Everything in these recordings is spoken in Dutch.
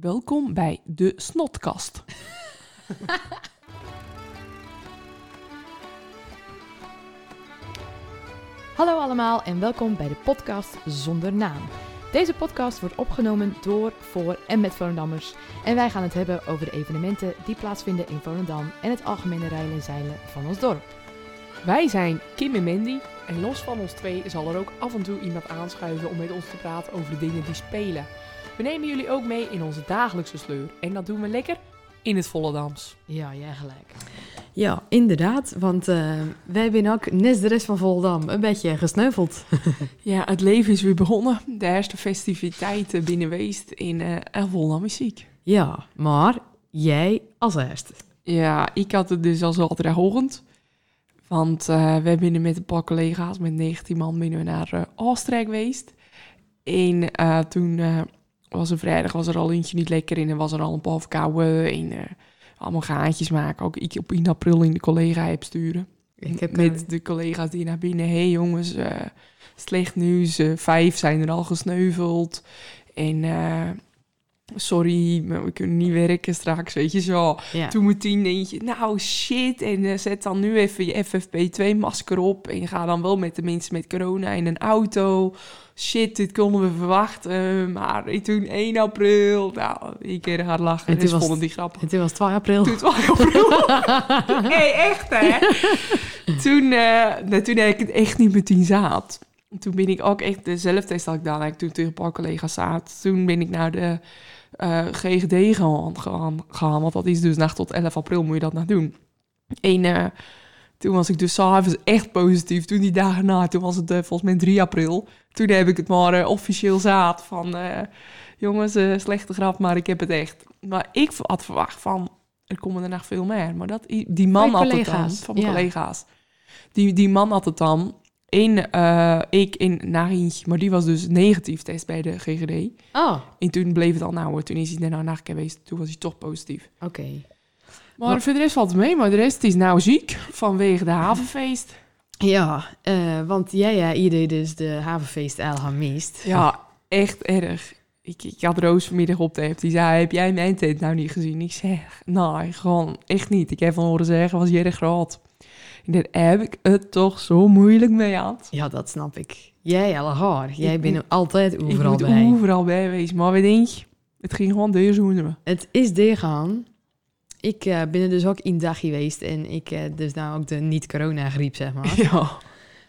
Welkom bij de Snotkast. Hallo allemaal en welkom bij de podcast Zonder Naam. Deze podcast wordt opgenomen door, voor en met Volendammers. En wij gaan het hebben over de evenementen die plaatsvinden in Volendam en het algemene rijden en zeilen van ons dorp. Wij zijn Kim en Mandy en los van ons twee zal er ook af en toe iemand aanschuiven om met ons te praten over de dingen die spelen. We nemen jullie ook mee in onze dagelijkse sleur en dat doen we lekker in het Volendams. Ja, jij gelijk. Ja, inderdaad. Want eh, wij zijn ook, net de rest van Voldam, een beetje gesneuveld. Ja, het leven is weer begonnen. De eerste festiviteiten binnen Weest in uh, Volendam is ziek. Ja, maar jij als eerste. Ja, ik had het dus al zaterdagochtend. Want uh, we binnen met een paar collega's, met 19 man, binnen we naar uh, Oostenrijk geweest. En uh, toen was er vrijdag was er al eentje niet lekker in en was er al een paar verkouden. En allemaal gaatjes maken. Ook ik op 1 april in de collega-app sturen. Ik heb met de collega's die naar binnen. Hé hey jongens, slecht nieuws. vijf zijn er al gesneuveld. En sorry, maar we kunnen niet werken straks, weet je zo. Ja. Toen meteen denk je, nou shit, en uh, zet dan nu even je FFP2-masker op en ga dan wel met de mensen met corona in een auto. Shit, dit konden we verwachten, maar toen 1 april, nou, ik keer hard lachen. En toen was die grappig. En toen was 2 april. Toen 2 april. hey, echt hè? toen, uh, nou, toen heb ik het echt niet meteen zaad. Toen ben ik ook echt, de zelftest had ik dan, toen tegen een paar collega's zaad. Toen ben ik naar de uh, GGD gaan, gaan, want dat is dus nacht tot 11 april moet je dat nog doen. En uh, toen was ik dus s'avonds echt positief. Toen die dagen na, toen was het uh, volgens mij 3 april. Toen heb ik het maar officieel zaad van... jongens, slechte grap, maar ik heb het echt. Maar ik had verwacht van, er komen er nog veel meer. Maar dat, die man had het dan, van mijn ja. collega's. Die, die man had het dan Eén, uh, ik in Narintje, maar die was dus negatief test bij de GGD. Oh. En toen bleef het al nou, toen is hij daarna naar geweest. Toen was hij toch positief. Oké. Okay. Maar voor de rest valt het mee, maar de rest is nou ziek vanwege de havenfeest. Ja, uh, want jij, ja, iedereen dus de havenfeest al gemist. Ja, echt erg. Ik, ik had Roos vanmiddag op de Die zei, heb jij mijn tent nou niet gezien? Ik zeg, nee, gewoon echt niet. Ik heb van horen zeggen, was je erg groot. Daar heb ik het toch zo moeilijk mee had. Ja, dat snap ik. Jij alle haar. Jij bent altijd overal ik bij. overal bij geweest. Maar we denk het ging gewoon deur zoenen. Het is deur gaan. Ik uh, ben er dus ook in dag geweest. En ik uh, dus nou ook de niet-corona-griep, zeg maar.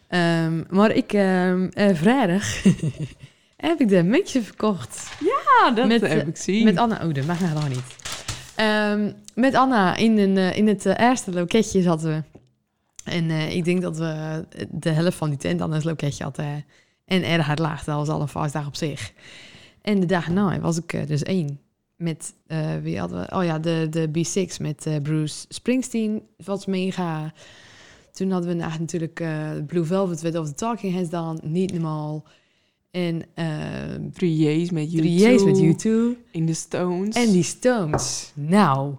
Ja. Um, maar ik, um, uh, vrijdag heb ik de muntje verkocht. Ja, dat met, heb ik zien. Met Anna. Oh, dat mag nou nog niet. Um, met Anna in, een, in het eerste loketje zaten we. En uh, ik denk dat we de helft van die tent aan het loketje hadden. En erg hard laag. Dat was al een vastdag op zich. En de dag na was ik uh, dus één. Met, uh, wie hadden we? Oh ja, de, de B6 met Bruce Springsteen. Was mega. Toen hadden we natuurlijk Blue Velvet with of the Talking Heads dan. Niet normaal. En Years met You Three Years met You In de Stones. En die Stones. Nou,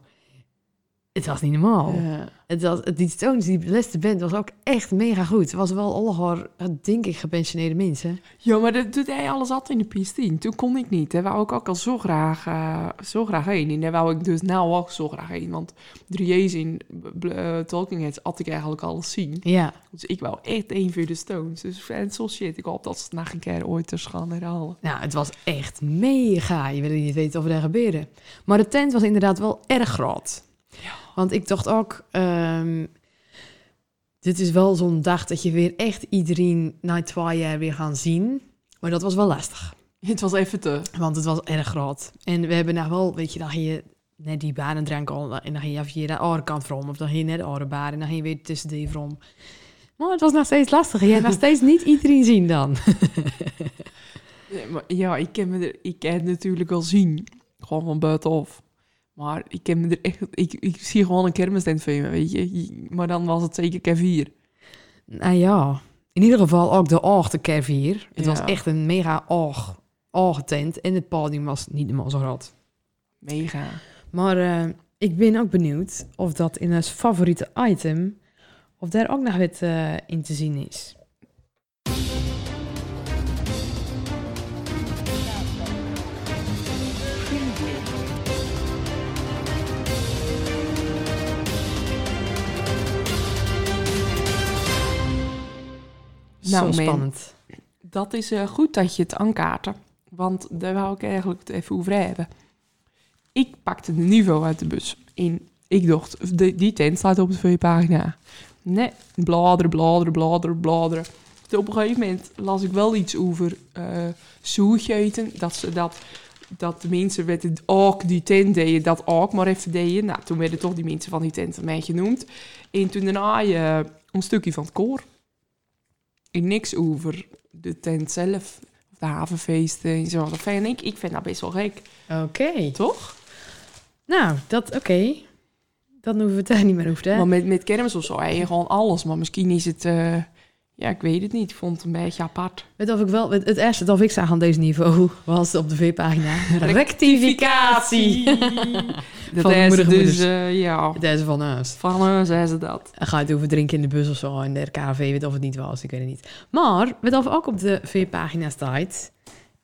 het was niet normaal. Ja. Het was, die Stones, die laatste band, was ook echt mega goed. Het was wel allemaal, denk ik, gepensioneerde mensen. Ja, maar dat doet hij alles altijd in de PS10. Toen kon ik niet. Daar wou ik ook al zo graag, uh, zo graag heen. En daar wou ik dus nou ook zo graag heen. Want drieërs in uh, Talking Heads had ik eigenlijk alles zien. Ja. Dus ik wou echt één voor de Stones. Dus fan zo shit. Ik hoop dat ze het nog een keer ooit eens gaan herhalen. Nou, het was echt mega. Je wil niet weten of er gebeuren. Maar de tent was inderdaad wel erg groot. Want ik dacht ook, um, dit is wel zo'n dag dat je weer echt iedereen na twee jaar weer gaan zien. Maar dat was wel lastig. Het was even te. Want het was erg groot. En we hebben nou wel, weet je, dan ga je net die baan drank al en dan ga je even de andere kant van of dan ga je net de andere baan en dan ga je weer tussen die van. Maar het was nog steeds lastig. Je hebt nog steeds niet iedereen zien dan. ja, maar ja, ik ken me er, ik ken het natuurlijk al zien, gewoon van buitenaf. Maar ik, heb me er echt, ik, ik zie gewoon een kermistent van je, weet je. Maar dan was het zeker keer 4. Nou ja, in ieder geval ook de oog keer 4. Het was echt een mega oog, oog tent. En het podium was niet helemaal zo groot. Mega. Maar uh, ik ben ook benieuwd of dat in ons favoriete item... of daar ook nog wat uh, in te zien is. Zo men, spannend. Dat is eh, goed dat je het aankaarten. Want daar wou ik eigenlijk het even over hebben. Ik pakte de niveau uit de bus. En ik dacht, de- die tent staat op de V-pagina. Nee, bladeren, bladeren, bladeren, bladeren. Op een gegeven moment las ik wel iets over eh zoetjeten. Dat, ze dat, dat de mensen met het ook die tent deden, dat ook maar even deden. Nou, toen werden toch die mensen van die tent mij genoemd. En toen daarna je een stukje van het koor. En niks over de tent zelf, of de havenfeesten en zo. Dat vind ik, ik vind dat best wel gek, Oké. toch? Nou, dat oké. Dan hoeven we het daar niet meer over te Maar hebben. met, met kermis of zo, je gewoon alles. Maar misschien is het, eh, ja, ik weet het niet. Ik vond het een beetje apart. Weet of ik wel, het, het eerste dat ik zag aan deze niveau was op de V-pagina. Rectificatie. dat Van is dus, eh, ja, Deze van ons. van zei ze dat. En ga je het over drinken in de bus of zo in de RKV, weet of het niet was, ik weet het niet. Maar, wat of ook op de V-pagina staat,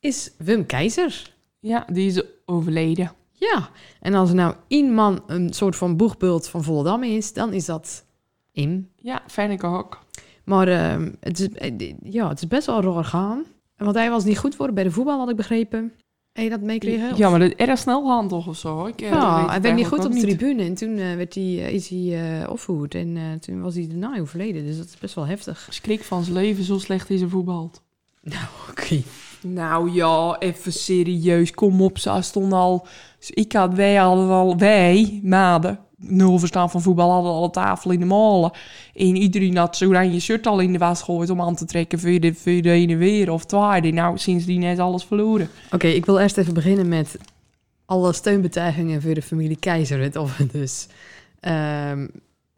is Wim Keizer. Ja, die is overleden. Ja, en als er nou één man een soort van boegbult van Volendam is, dan is dat Im. Ja, ik ook. Maar ehm, het, is, eh, ja, het is best wel raar gaan. Want hij was niet goed voor bij de voetbal, had ik begrepen. Heb je dat meekregen? Ja, maar dat erg snel gaan toch of zo? Ik, eh, Ja, hij werd niet goed op de tribune en toen eh, werd hij, is hij eh opgevoerd en eh, toen was hij daarna overleden. Dus dat is best wel heftig. Schrik van zijn leven, zo slecht is hij voetbald. Oké. Nou ja, even serieus, kom op. Ze stonden al. Ik had, wij hadden al, wij, maden, nul verstaan van voetbal, hadden al een tafel in de molen. En iedereen had zo dan je shirt al in de was gegooid om aan te trekken voor de, voor de ene weer of tweede. Nou, sindsdien is alles verloren. Oké, ik wil eerst even beginnen met alle steunbetuigingen voor de familie Keizer. Het of dus ehm,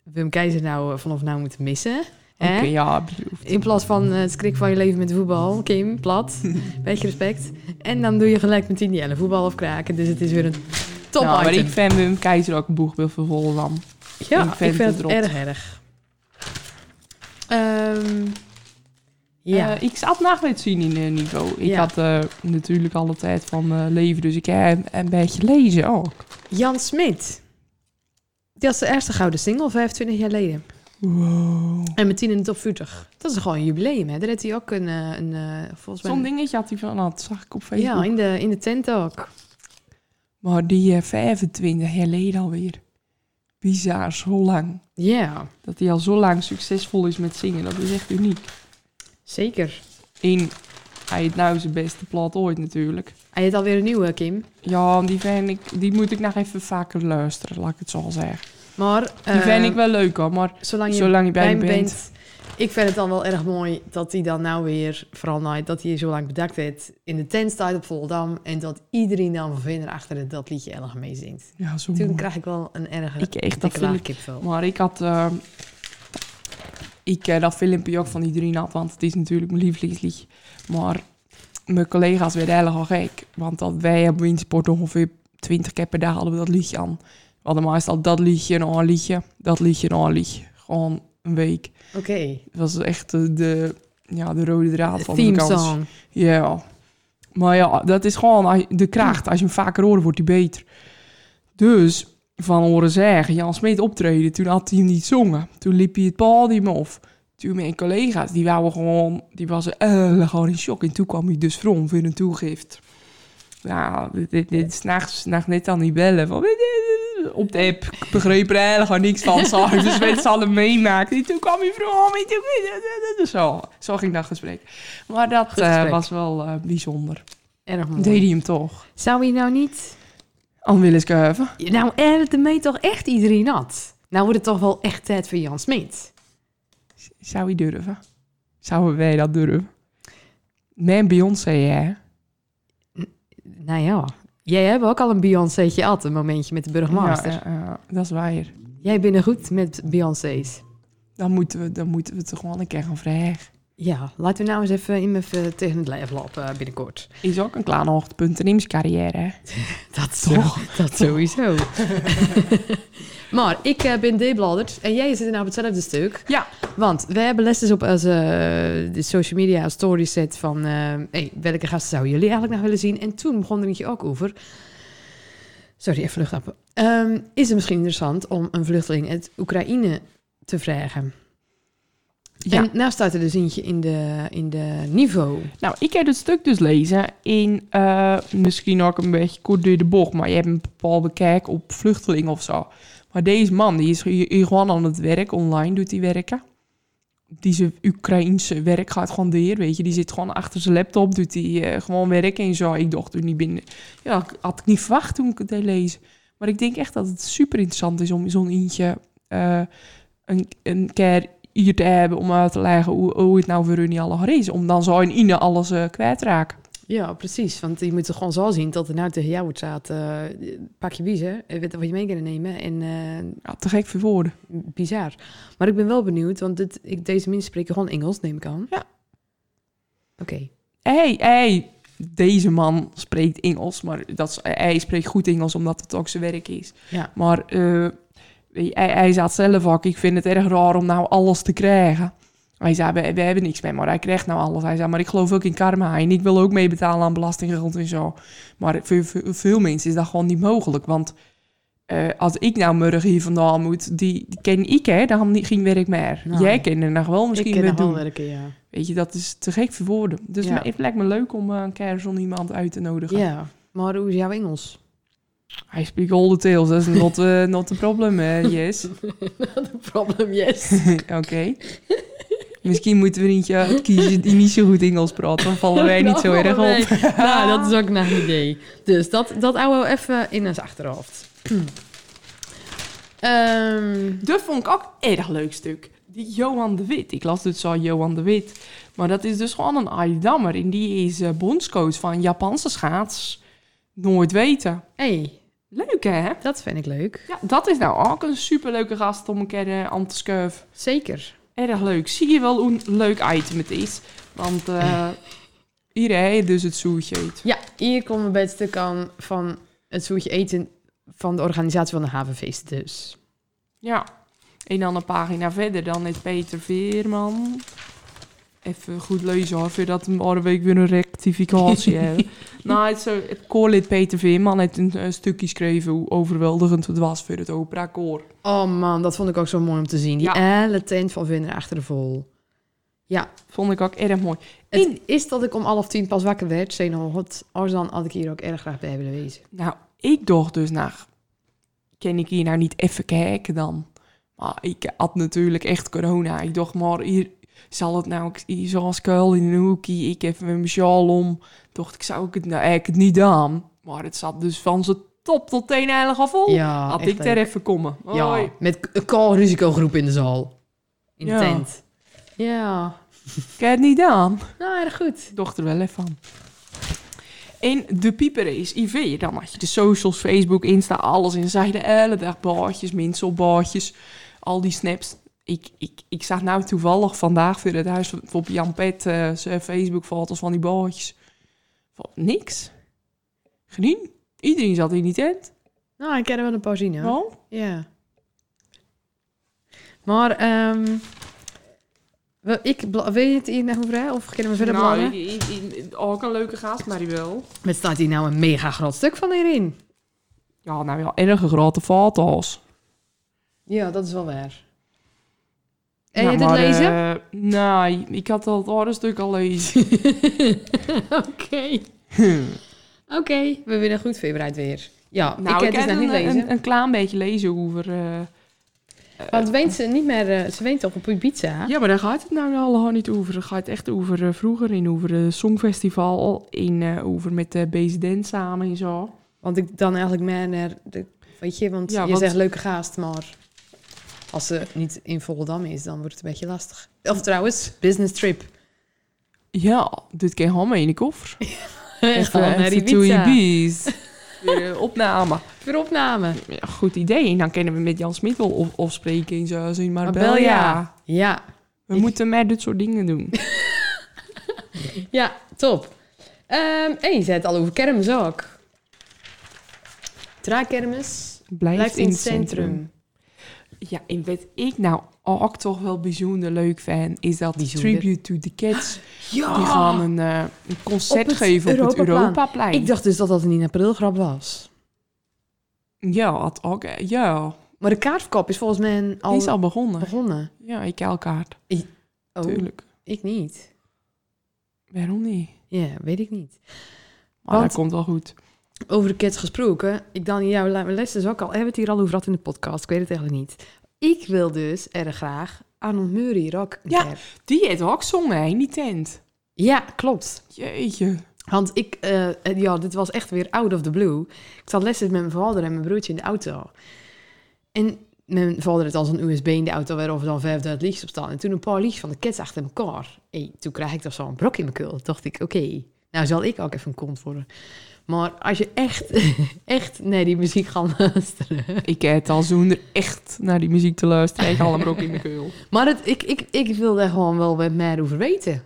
Wim Keizer nou eh, vanaf nou moeten missen. Oké, ja, bedoeld. In plaats van eh, het schrik van je leven met voetbal. Kim, plat. Beetje respect. En dan doe je gelijk met Indiana voetbal afkraken. Dus het is weer een top ja, maar ik vind Wim Keizer ook een boegbeeld voor Volendam. ja, ik ik vind het het erg erg. Ehm, ja. Eh, ik zat nog met zien in eh, niveau. Ik Ja. had eh, natuurlijk alle tijd van leven, dus ik heb een beetje lezen ook. Jan Smit. Die was de eerste gouden single 25 jaar geleden. Wow. En met 10 in de top 40. Dat is gewoon een jubileum, hè? Daar heeft hij ook een, een volgens mij... Zo'n dingetje had hij van, nou, dat zag ik op Facebook. Ja, in de, in de tent ook. Maar die eh, 25 jaar geleden alweer. Bizar, zo lang. Ja, Dat hij al zo lang succesvol is met zingen, dat is echt uniek. zeker. En hij heeft nou zijn beste plat ooit natuurlijk. Hij heeft alweer een nieuwe, Kim. Ja, die, vind ik, die moet ik nog even vaker luisteren, laat ik het zo zeggen. Maar Die eh, vind ik wel leuk hoor, maar zolang je zolang je bij hem bent... bent... Ik vind het dan wel erg mooi dat hij dan nou weer, vooral nou, dat hij zo lang bedekt heeft, in de tent staat op Volendam en dat iedereen dan van vinder achter het dat liedje erg meezingt. Ja, zo Toen mooi. krijg ik wel een erg Ik echt, dat kipvel. Maar ik had... eh, ik eh, dat filmpje ook van iedereen had, want het is natuurlijk mijn lievelingsliedje. Maar mijn collega's werden eigenlijk al gek. Want dat wij op Windsport ongeveer 20 keer per dag hadden we dat liedje aan. We hadden meestal dat liedje en een liedje, dat liedje en een liedje. Gewoon een week. Oké, Het was echt de, de, ja, de rode draad van de theme vakantie. song. Ja. Maar ja, dat is gewoon de kracht. Als je hem vaker hoort, wordt hij beter. Dus, van horen zeggen, Jan Smeet optreden, toen had hij hem niet zongen. Toen liep hij het podium af. Toen mijn collega's, die waren gewoon, die was uh, gewoon in shock. En toen kwam hij dus from voor een toegift. Nou, dit, nachts net aan die bellen. Van, op de app, ik begreep er eigenlijk niks van. Zo, dus weet ze hadden meemaken. En toen kwam hij from. En toen, zo, zo ging dat gesprek. Maar dat eh, was wel eh, bijzonder. Erg mooi. Deed hij hem toch? Zou hij nou niet... Aan willen schuiven. Nou, er ermee toch echt iedereen had. Nou wordt het toch wel echt tijd voor Jan Smit. Zou hij durven? Zouden wij dat durven? Mijn Beyoncé, hè? Nou ja, jij hebt ook al een Beyoncé'tje gehad, een momentje met de burgemeester. Ja, ja, ja, dat is waar. Jij bent er goed met Beyoncé's. Dan moeten we, dan moeten we het toch gewoon een keer gaan vragen. Ja, laten we nou eens even in even tegen het lijf lopen binnenkort. Is ook een klein hoogtepunt carrière? Dat toch? Dat sowieso. maar ik eh, ben debladderd en jij zit nou op hetzelfde stuk. Ja. Want wij hebben lessen op onze eh, de social media story set van... eh, hey, welke gasten zouden jullie eigenlijk nog willen zien? En toen begon er eentje ook over... Sorry, even lucht Ehm is het misschien interessant om een vluchteling uit Oekraïne te vragen? Ja. En nou staat er dus eentje in de, in de niveau. Nou, ik heb het stuk dus lezen in, eh, misschien ook een beetje kort door de bocht, maar je hebt een bepaalde kijk op vluchtelingen of zo. Maar deze man, die is gewoon aan het werk, online doet hij werken. Die zijn Oekraïense werk gaat gewoon door, weet je. Die zit gewoon achter zijn laptop, doet hij eh, gewoon werk en zo. Ik dacht er niet binnen. Ja, had ik niet verwacht toen ik het deed lezen. Maar ik denk echt dat het super interessant is om zo'n eentje eh, een, een keer hier te hebben om uit te leggen hoe, hoe het nou voor hun niet allemaal is. Om dan zo in Ine alles eh kwijtraken. Ja, precies. Want je moet er gewoon zo zien dat er nou tegen jou wordt staat. eh, pak je biezen, eh, weet wat je mee kan nemen. En eh, Ja, te gek voor woorden. bizar. Maar ik ben wel benieuwd, want dit, ik, deze mensen spreken gewoon Engels, neem ik aan. Ja. Oké. hey, hey, deze man spreekt Engels, maar dat is, hij spreekt goed Engels omdat het ook zijn werk is. Ja. Maar eh, je, hij, hij zat zelf ook, ik vind het erg raar om nou alles te krijgen. Hij zei, we, we hebben niks meer, maar hij krijgt nou alles. Hij zei, maar ik geloof ook in karma en ik wil ook meebetalen aan belastinggeld en zo. Maar voor, voor veel mensen is dat gewoon niet mogelijk, want eh, als ik nou morgen hier vandaan moet, die, die ken ik hè, dan geen werk meer. Nou, Jij kent er nog wel Ik misschien ken weer nog wel werken, ja. Weet je, dat is te gek voor woorden. Dus Ja. het lijkt me leuk om eh, een keer zo'n iemand uit te nodigen. Ja, maar hoe is jouw Engels? Hij spreekt all the tales, dat is not, uh, not the problem, yes. The problem, yes. Oké. Misschien moeten we eentje uitkiezen die niet zo goed Engels praat. Dan vallen wij niet zo erg op. nou, dat is ook een idee. Dus dat, dat houden we even in ons achterhoofd. Dat vond ik ook een erg leuk stuk. Die Johan de Wit. Ik las dus zo Johan de Wit. Maar dat is dus gewoon een Aydammer. En die is eh, bondscoach van Japanse schaats. Nooit weten. hey, Leuk hè? dat vind ik leuk. Ja, dat is nou ook een superleuke gast om een keer eh, aan te schuiven. Zeker. Erg leuk. Zie je wel hoe een leuk item het is. Want eh hier dus het zoetje eet. Ja, hier komen we bij het stuk aan van het zoetje eten van de organisatie van de havenfeest dus. Ja. En dan een pagina verder, dan is Peter Veerman. Even goed lezen hoor, voordat we morgen week weer een rectificatie hebben. nou, het, zo, het koorlid Peter Veerman heeft een, eh, stukje geschreven hoe overweldigend het was voor het operakoor. Oh man, dat vond ik ook zo mooi om te zien. Die hele tent van Vinder achter de vol. Ja, Vond ik ook erg mooi. het is dat ik om half tien pas wakker werd. Zei nog wat, als dan had ik hier ook erg graag bij willen wezen. Nou, ik dacht dus, nou, kan ik hier nou niet even kijken dan? Maar ik had natuurlijk echt corona. Ik dacht, maar hier zal het nou zoals kuil in een hoekje. Ik even mijn sjaal om. Dacht ik, zou ik het nou eigenlijk niet aan? Maar het zat dus van zijn top tot teen eigenlijk al vol. Ja, Had ik er even komen. Ja, Hoi. met een call risicogroep in de zaal. In de Ja. tent. Ja, Kan het niet aan? nou erg goed. Ik dacht er wel even van. En de pieper is IV. Dan had je de socials, Facebook, Insta, alles. En dan zag je de hele dag baardjes, mensen op baardjes. Al die snaps. Ik, ik, ik zag nou toevallig vandaag voor het huis van- op Jan Pet eh, zijn Facebook-foto's van die baardjes. Van, niks. Geen. Iedereen zat in die tent. Nou, ik ken er wel een paar zien, hoor. Oh, Ja. Maar, ehm wel, ik, weet je het hier nog hè? Of kunnen we verder nou, ik- ook een leuke gast, maar die wel. Met staat hier nou een mega groot stuk van hierin. Ja, nou ja, erge grote foto's. Ja, dat is wel waar. En Nou, je dit maar, lezen? eh, nee, ik had al het andere stuk al lezen. Oké. Oké, we willen goed voorbereid weer. Ja, Nou, ik heb dus nog niet een, lezen. een, een klein beetje lezen over... eh, Want weent ze niet meer... eh, ze weent toch op Ibiza? ja, maar daar gaat het nou allemaal niet over. Het gaat echt over eh, vroeger in over het Songfestival. In, eh, over met de BZN samen en zo. Want ik dan eigenlijk meer naar... De, weet je, want Ja, je want- zegt leuke gaast, maar... Als ze niet in Volendam is, dan wordt het een beetje lastig. Of trouwens, business trip. Ja, dit kan gewoon mee in de koffer. Even naar even to Ibiza. Ibiza. Weer eh, opname. Voor opname. Ja, goed idee. En dan kunnen we met Jan Smit wel op, afspreken in zo in Marbella. Ja, We Ik- moeten meer dit soort dingen doen. ja, top. Ehm en je zei het al over kermis ook. Traakkermis Blijft, blijft in het centrum. Ja, en wat ik nou ook toch wel bijzonder leuk vind, is dat Bijzonder. Tribute to the Kids. Ja! Die gaan een, eh, een concert Op het geven op het Europaplein. Ik dacht dus dat dat een in april grap was. Ja, had ook, eh, ja, Maar de kaartverkoop is volgens mij al, die is al begonnen. begonnen. Ja, ik heb kaart. Oh, Tuurlijk. ik niet. Waarom niet? Ja, weet ik niet. Maar Want- dat komt wel goed. Over de kids gesproken. Ik dan jouw le- les ook al. Hebben we het hier al over gehad in de podcast? Ik weet het eigenlijk niet. Ik wil dus erg graag Arnold Murray een Ja. Die heeft ook zongen in die tent. Ja, klopt. Jeetje. Want ik, eh, ja, dit was echt weer out of the blue. Ik zat les met mijn vader en mijn broertje in de auto. En mijn vader had al zo'n USB in de auto waarover dan 5000 liedjes op staan. En toen een paar liedjes van de Cats achter elkaar. Hey, toen kreeg ik toch zo'n brok in mijn keel. Toen dacht ik, oké, nou zal ik ook even een kont worden. Maar als je echt, echt naar die muziek gaat luisteren. Ik heb al zonder echt naar die muziek te luisteren. Ik al hem ook in de keul. Maar het, ik, ik, ik wil daar gewoon wel wat meer over weten.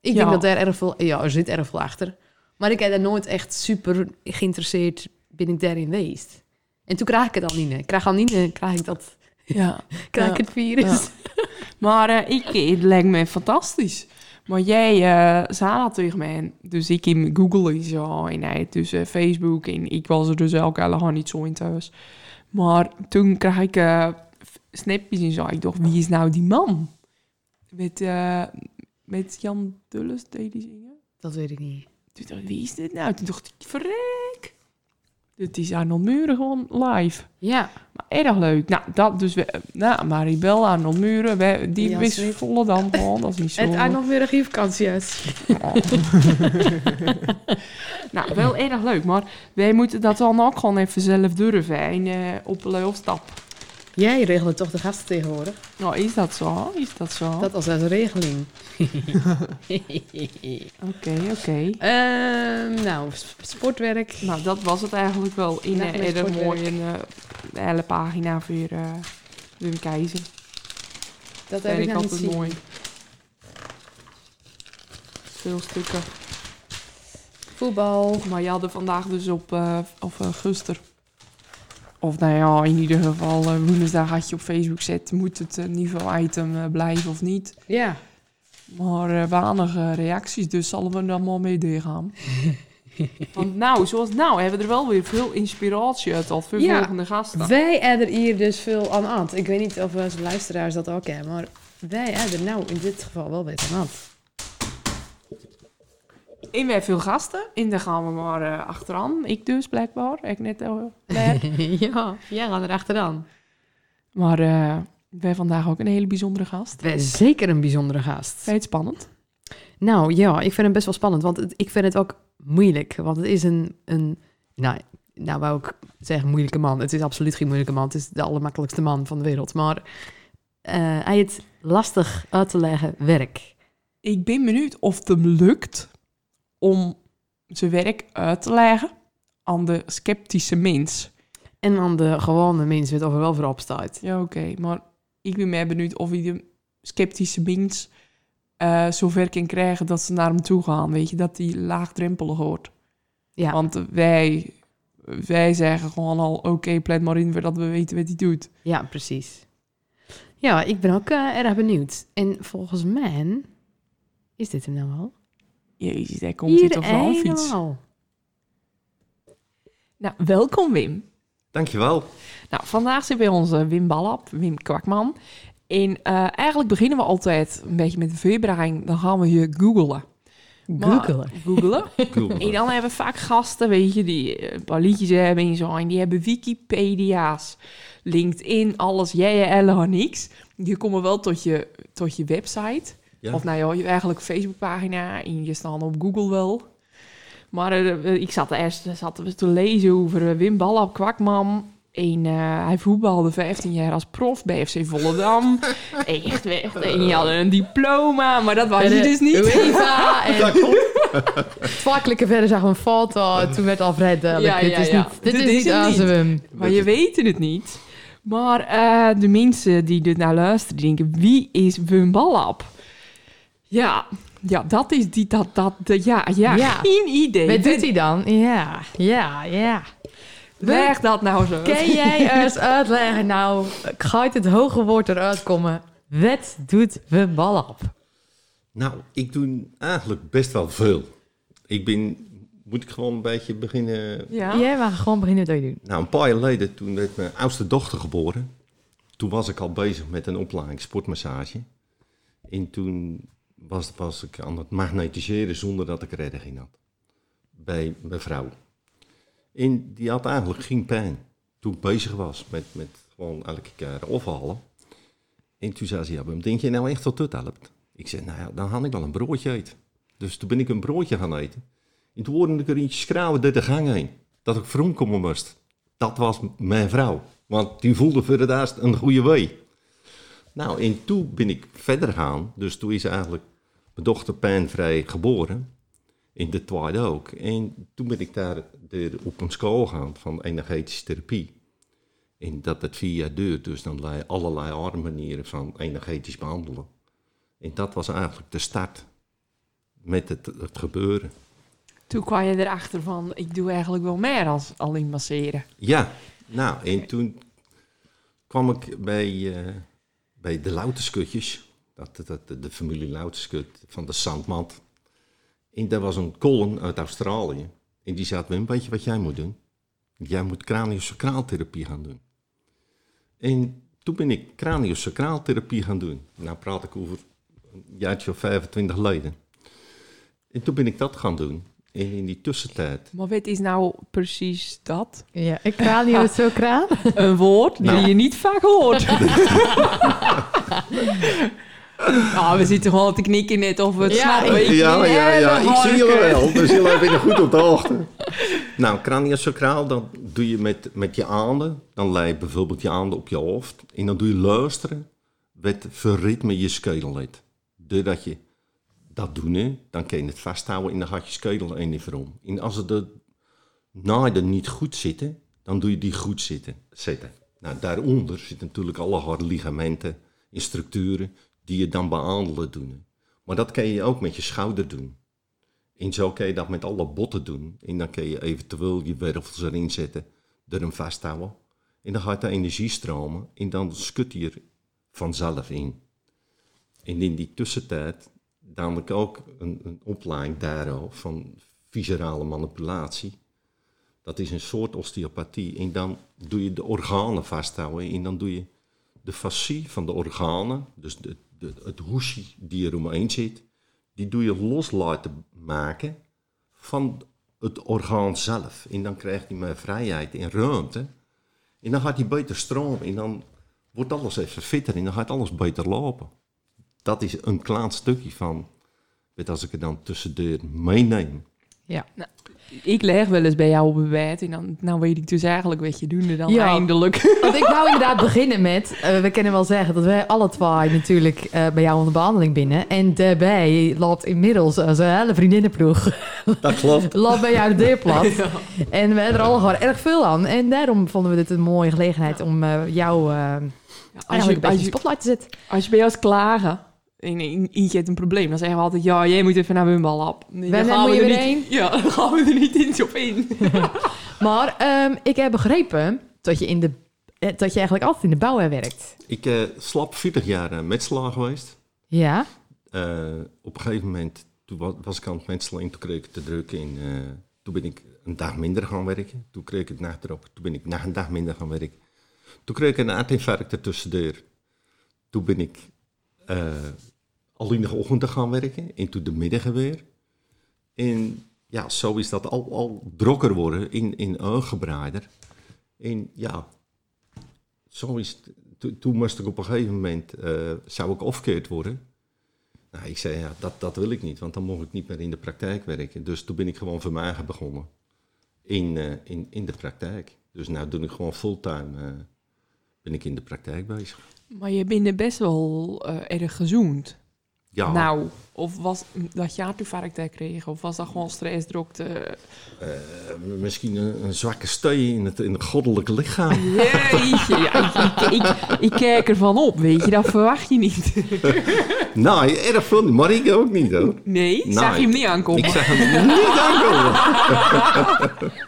Ik Ja. denk dat er erg veel... Ja, er zit erg veel achter. Maar ik heb daar nooit echt super geïnteresseerd ben ik daarin geweest. En toen krijg ik het al niet. Ik krijg al niet, krijg ik dat, Ja. krijg Ja. ik het virus. Maar eh, ik, het lijkt me fantastisch. Maar jij eh zei dat tegen mij. Dus ik in Google zo en hij tussen Facebook en ik was er dus ook helemaal niet zo in thuis. Maar toen kreeg ik eh, snapjes en zo. Ik dacht, wie is nou die man? Met, eh, met Jan Dulles deed die zingen. Dat weet ik niet. Toen dacht ik, wie is dit nou? Toen dacht ik, verrek. Dit is Arnold Muren gewoon live. Ja, Maar erg leuk. Nou, dat dus... We, nou, Maribel, Arnold Muren, we, die Ja, wist volle dan gewoon. Dat is niet zo... het Arnold weer een vakanties. nou, wel erg leuk. Maar wij moeten dat dan ook gewoon even zelf durven. En eh, op een leufstap. Jij regelt toch de gasten tegenwoordig? Nou, is dat zo? Is dat zo? Dat als een regeling. Oké, oké. Ehm, nou, sportwerk. Nou, dat was het eigenlijk wel. In Nou, een erg sportwerk. mooie eh, hele pagina voor uh, Wim Keizer. Dat heb ik altijd zien. mooi. Veel stukken. Voetbal. Maar je had er vandaag dus op, eh of eh, guster. Of nou ja, in ieder geval eh, woensdag had je op Facebook zet, moet het eh, niveau-item eh, blijven of niet. Ja. Maar eh weinig eh, reacties, dus zullen we er maar mee doorgaan. Want nou, zoals nou, hebben we er wel weer veel inspiratie uit al voor Ja. volgende gasten. Wij hebben er hier dus veel aan aan. Ik weet niet of onze luisteraars dat ook hebben, maar wij hebben nou in dit geval wel beter aan. En we hebben veel gasten, en daar gaan we maar eh, achteraan. Ik dus, blijkbaar. Ik net al werk. ja, jij gaat er achteraan. Maar eh, we hebben vandaag ook een hele bijzondere gast. Wij zeker een bijzondere gast. Vind je het spannend? Nou ja, ik vind hem best wel spannend, want het- ik vind het ook moeilijk. Want het is een, een nou, nou wou ik zeggen moeilijke man. Het is absoluut geen moeilijke man. Het is de allermakkelijkste man van de wereld. Maar eh, hij heeft lastig uit te leggen werk. Ik ben benieuwd of het hem lukt om zijn werk uit te leggen aan de sceptische mens. En aan de gewone mensen weet of er wel voor opstaat. Ja, oké. Maar ik ben meer benieuwd of hij de sceptische mens eh zover kan krijgen dat ze naar hem toe gaan. Weet je, dat hij laagdrempelig wordt. Ja, Want wij, wij zeggen gewoon al, oké, plet maar in voordat we weten wat hij doet. ja precies. Ja, ik ben ook eh, erg benieuwd. En volgens mij is dit hem nou al. Jezus, daar komt hij toch wel fiets. eenmaal. Nou, welkom Wim. Dankjewel. Nou, vandaag zit bij onze Wim Ballap, Wim Kwakman. En eh, eigenlijk beginnen we altijd een beetje met de voorbereiding. Dan gaan we je googlen. Maar- Googelen. Googelen. Cool. en dan hebben we vaak gasten, weet je, die eh, een paar liedjes hebben en zo. En die hebben Wikipedia's, LinkedIn, alles. Jij helemaal niks. Die komen wel tot je, tot je website. Ja. Of nou ja, je eigenlijk Facebookpagina. En je staan op Google wel. Maar eh, ik zat eerst zaten we te lezen over eh, Wim Ballap, Kwakman. En eh, hij voetbalde 15 jaar als prof bij FC Volendam. echt, echt. En je had een diploma, maar dat was je dus niet. UEFA en vakkelijke verder we een foto. Toen werd al vrij duidelijk. Ja, dit ja, is niet, dit Dit is is niet Maar je weet het niet. Maar eh, de mensen die dit naar luisteren, die denken, wie is Wim Ballap? Ja, ja, dat is die, dat, dat, de- ja, ja, Ja. geen idee. Wat doet hij dan? Ja, ja, ja. Leg dat nou zo. Kan jij eens uitleggen, nou, gaat het hoge woord eruit komen? Wat doet we bal op? Nou, ik doe eigenlijk best wel veel. Ik ben, moet ik gewoon een beetje beginnen. Ja? Jij mag gewoon beginnen wat je doet. Nou, een paar jaar geleden, toen werd mijn oudste dochter geboren. Toen was ik al bezig met een opleiding sportmassage. En toen was, ik aan het magnetiseren zonder dat ik redding had. Bij mijn vrouw. En die had eigenlijk geen pijn. Toen ik bezig was met, met gewoon elke keer afhalen. En toen zei ze, ja, denk je nou echt dat het helpt? Ik zei, nou ja, dan had ik wel een broodje eten. Dus toen ben ik een broodje gaan eten. En toen hoorde ik er eentje schreeuwen door de gang heen. Dat ik vroom komen moest. Dat was mijn vrouw. Want die voelde voor het eerst een goede wee. Nou, en toen ben ik verder gaan. Dus toen is eigenlijk mijn dochter pijnvrij geboren. In de tweede ook. En toen ben ik daar de- op een school gaan van energetische therapie. En dat het vier jaar duurt. Dus dan allerlei andere manieren van energetisch behandelen. En dat was eigenlijk de start met het, het gebeuren. Toen kwam je erachter van, ik doe eigenlijk wel meer als alleen masseren. Ja, nou, en toen kwam ik bij, eh, bij de Louterskutjes. Dat, dat, de familie Louterskut van de Zandmand. En daar was een kolon uit Australië. En die zei, Wim, weet je wat jij moet doen? Jij moet craniosacraaltherapie gaan doen. En toen ben ik craniosacraaltherapie gaan doen. Nou praat ik over een jaartje of 25 geleden. En toen ben ik dat gaan doen. En in die tussentijd Maar wat is nou precies dat? Ja, ik kraan niet zo kraan. Een woord Nou. die je niet vaak hoort. Ah, we zitten gewoon te knikken net of we het Ja, snappen. ik- Ja, ja, ja, ik zie Harken. wel. Dus jullie zijn goed op de hoogte. Nou, craniosacraal, dan doe je met, met je aanden. Dan lei je bijvoorbeeld je aanden op je hoofd. En dan doe je luisteren wat voor ritme je schedel heeft. Doordat je dat doet, hè, dan kun je het vasthouden en dan gaat je schedel er niet om. En als het de naaien niet goed zitten, dan doe je die goed zitten, zetten. Nou, daaronder zitten natuurlijk alle harde ligamenten en structuren die je dan behandelen doen. Maar dat kan je ook met je schouder doen. En zo kan je dat met alle botten doen. En dan kun je eventueel je wervels erin zetten, er hem vasthouden. En dan gaat de energie stromen en dan skut hij er vanzelf in. En in die tussentijd namelijk ook een, een opleiding daarover van viscerale manipulatie. Dat is een soort osteopathie. En dan doe je de organen vasthouden en dan doe je de fascie van de organen, dus de, het hoesje die er omheen zit, die doe je los laten maken van het orgaan zelf. En dan krijgt hij meer vrijheid en ruimte. En dan gaat hij beter stromen en dan wordt alles even fitter en dan gaat alles beter lopen. Dat is een klein stukje van, weet als ik er dan tussendoor meeneem. Ik leg wel eens bij jou op het bed en dan nou weet ik dus eigenlijk wat je doen dan Ja. eindelijk. Want ik wou inderdaad beginnen met... eh, we kunnen wel zeggen dat wij alle twee natuurlijk eh, bij jou onder behandeling binnen. En daarbij loopt inmiddels uh, zijn hele vriendinnenploeg Dat klopt. loopt bij jou de deur plat. En we hebben er al gewoon erg veel aan. En daarom vonden we dit een mooie gelegenheid om eh, jou eh Als eigenlijk je, een beetje als, in je, spotlight te zetten. als je bij ons klagen en en eentje heeft een probleem, dan zeggen we altijd, ja, jij moet even naar Wimbal op. Nee, Wanneer dan gaan moet we je er weer niet, Ja, dan gaan we er niet eens op in. Maar ehm, ik heb begrepen dat je, in de, eh, dat je eigenlijk altijd in de bouw werkt. Ik eh slap 40 jaar uh, metselaar geweest. Ja? Eh, op een gegeven moment, toen wa- was ik aan het metselen en toen kreeg ik te druk en eh, toen ben ik een dag minder gaan werken. Toen kreeg ik het nacht erop, toen ben ik nog een dag minder gaan werken. Toen kreeg ik een hartinfarct ertussendoor. Toen ben ik eh al in de ochtend gaan werken en toen de middag weer. En ja, zo is dat al, al drokker worden in, in uitgebreider. En ja, zo is Toen moest ik op een gegeven moment, eh, zou ik afgekeerd worden. Nou, ik zei, ja, dat, dat wil ik niet, want dan mocht ik niet meer in de praktijk werken. Dus toen ben ik gewoon voor mij begonnen in, eh, in, in de praktijk. Dus nu doe ik gewoon fulltime, ben ik in de praktijk bezig. Maar je bent er best wel eh, erg gezoend. Ja, Nou, of was dat je hartinfarct daar kreeg, of was dat gewoon stressdrukte? eh, misschien een, een zwakke steun in het, in het goddelijke lichaam. Jeetje, ja, ik, ik, ik, ik kijk ervan op, weet je, dat verwacht je niet. nou, erg veel, niet, maar ik ook niet hoor. Nee, Nee. zag je hem niet aankomen? Ik zeg hem niet aankomen.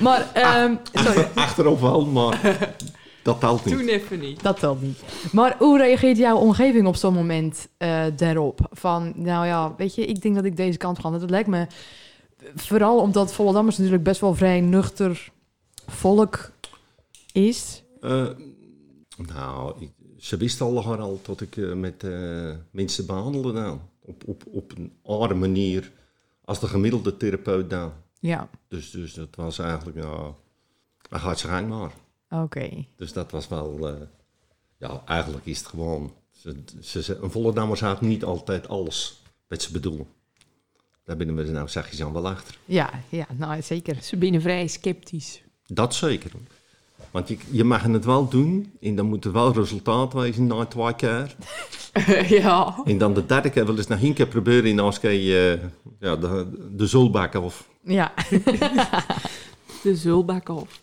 Maar, ehm, sorry, Achterop wel, maar dat telt niet. Toen even niet. dat telt niet. Maar hoe reageert jouw omgeving op zo'n moment eh, daarop? Van, nou ja, weet je, ik denk dat ik deze kant ga. Dat lijkt me, vooral omdat Vollendammers natuurlijk best wel vrij nuchter volk is. Eh, nou, ik, ze wisten al al dat ik eh, met eh, mensen behandelde dan. Op, op, op een andere manier als de gemiddelde therapeut dan. Ja, Dus, dus dat was eigenlijk, ja, hij gaat zijn gang maar. Oké. Dus dat was wel, eh, ja, eigenlijk is het gewoon, ze, ze, ze- een Volendammer had niet altijd alles wat ze bedoelen. Daar binnen we nou zachtjes aan wel achter. Ja, ja, nou zeker. Ze binnen vrij sceptisch. Dat zeker. Want je, je mag het wel doen en dan moet er wel resultaat wezen na twee keer. ja. En dan de derde keer wel eens nog één keer proberen en dan kan je ja, de, de zulbak of... Ja. De zulbak af.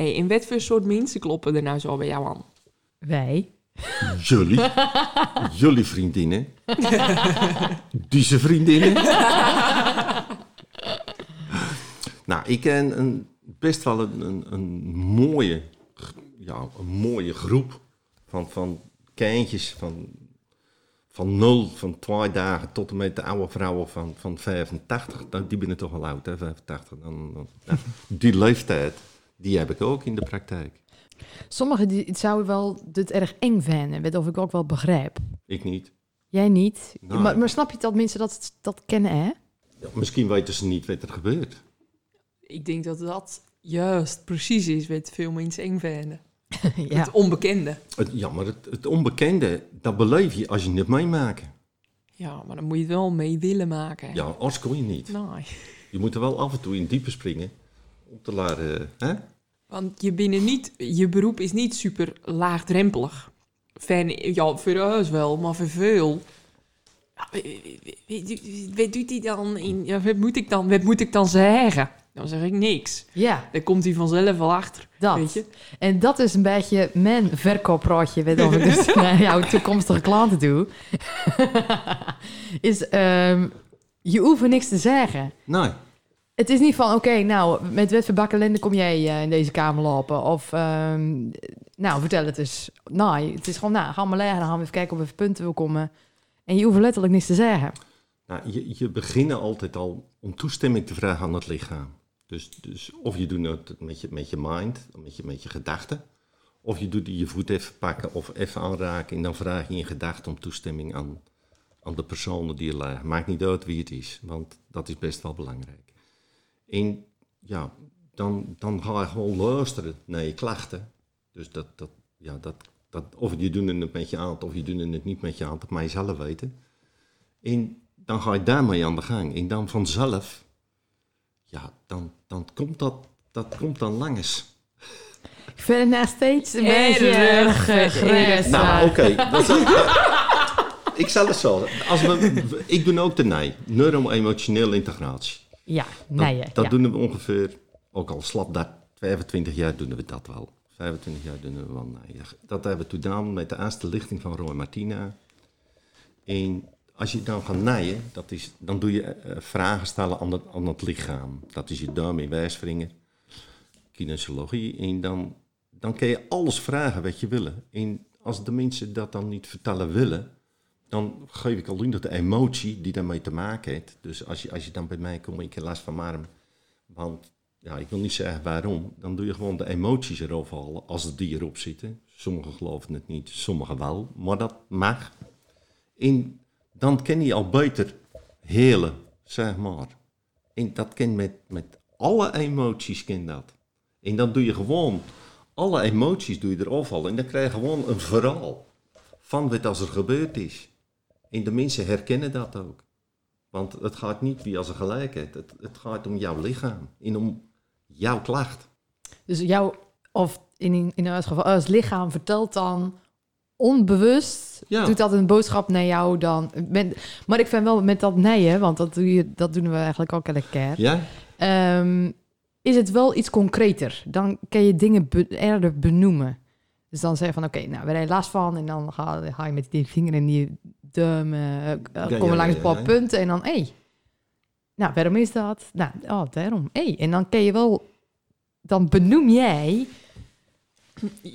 Hey, in wat voor soort mensen kloppen er nou zo bij jou aan? Wij. Jullie. jullie vriendinnen. Deze vriendinnen. nou, ik ken een, best wel een, een, een mooie, ja, een mooie groep van, van kindjes van, van nul, van twee dagen tot en met de oude vrouwen van, van 85. Nou, die ben toch wel oud, hè, 85. Dan, dan, ja, die leeftijd, die heb ik ook in de praktijk. Sommigen die, het zouden wel dit erg eng vinden, wat of ik ook wel begrijp. Ik niet. Jij niet. Maar, maar snap je dat mensen dat, dat kennen, hè? Ja, misschien weten ze niet wat er gebeurt. Ik denk dat dat juist precies is wat veel mensen eng vinden. ja. Het onbekende. Het, ja, maar het, het onbekende, dat beleef je als je het meemaakt. Ja, maar dan moet je het wel mee willen maken. Ja, anders kon je niet. Nee. Je moet er wel af en toe in diepe springen om te laten... Hè? Want je, binnen niet, je beroep is niet super laagdrempelig. Fan, ja, voor ons wel, maar voor veel. Ja, wat doet hij dan? In, ja, wat, moet ik dan wat moet ik dan zeggen? Dan zeg ik niks. ja, Daar komt hij vanzelf wel achter. dat. Weet je? En dat is een beetje mijn verkooppraatje, wat of ik dus naar jouw toekomstige klanten doe. is, ehm, je hoeft niks te zeggen. Nee. Het is niet van, oké, nou, met voor bakkelende kom jij eh, in deze kamer lopen? Of, ehm, nou, vertel het eens. Nee, het is gewoon, nou, ga maar leggen, dan gaan we even kijken of even punten wil komen. En je hoeft letterlijk niks te zeggen. Nou, je, je begint altijd al om toestemming te vragen aan het lichaam. Dus, dus of je doet het met je, met je mind, met je, met je gedachten. Of je doet je voet even pakken of even aanraken. En dan vraag je in gedachten om toestemming aan, aan de personen die je lagen. Maakt niet uit wie het is, want dat is best wel belangrijk. En ja, dan, dan ga je gewoon luisteren naar je klachten. Dus dat, dat, ja, dat, dat, of je doet het met je aan, of je doet het niet met je aan, dat mag je zelf weten. En dan ga je daarmee aan de gang. En dan vanzelf, ja, dan, dan komt dat, dat komt dan langs. Ik vind het nog steeds een beetje erg erg. Nou, oké. dat is- ik zal het zo. Als we, ik doe ook de NEI, neuro-emotionele integratie. Ja, Dat, nee. dat ja. doen we ongeveer, ook al slap dat 25 jaar doen we dat wel. 25 jaar doen we wel NEI. Dat hebben we toen gedaan met de eerste lichting van Roy Martina. En als je dan gaat naaien, dat is, dan doe je eh, vragen stellen aan het, aan het lichaam. Dat is je duim en wijsvinger, kinesiologie. En dan, dan kun je alles vragen wat je wil. En als de mensen dat dan niet vertellen willen, dan geef ik al dat de emotie die daarmee te maken heeft. Dus als je, als je dan bij mij komt, ik heb last van mijn arm. Want ja, ik wil niet zeggen waarom. Dan doe je gewoon de emoties erop halen als die erop zitten. Sommigen geloven het niet, sommigen wel. Maar dat mag. En dan ken je al beter helen, zeg maar. En dat ken met, met alle emoties ken dat. En dan doe je gewoon alle emoties doe je erop halen. En dan krijg je gewoon een verhaal van wat als er gebeurd is. En de mensen herkennen dat ook. Want het gaat niet wie als een gelijkheid. Het, het gaat om jouw lichaam en om jouw klacht. Dus jou, of in, in het geval, als lichaam vertelt dan onbewust, Ja. doet dat een boodschap naar jou dan. Maar ik vind wel met dat neien, want dat, doe je, dat doen we eigenlijk ook elke keer. Ja? Ehm, is het wel iets concreter? Dan kan je dingen be- eerder benoemen. Dus dan zeg je van, oké, nou, heb je last van? En dan ga, ga je met die vinger en die duim, eh, eh, komen ja, langs ja, een paar ja. punten. En dan, hé, hey, nou, waarom is dat? Nou, oh, daarom. Hé, en dan kan je wel, dan benoem jij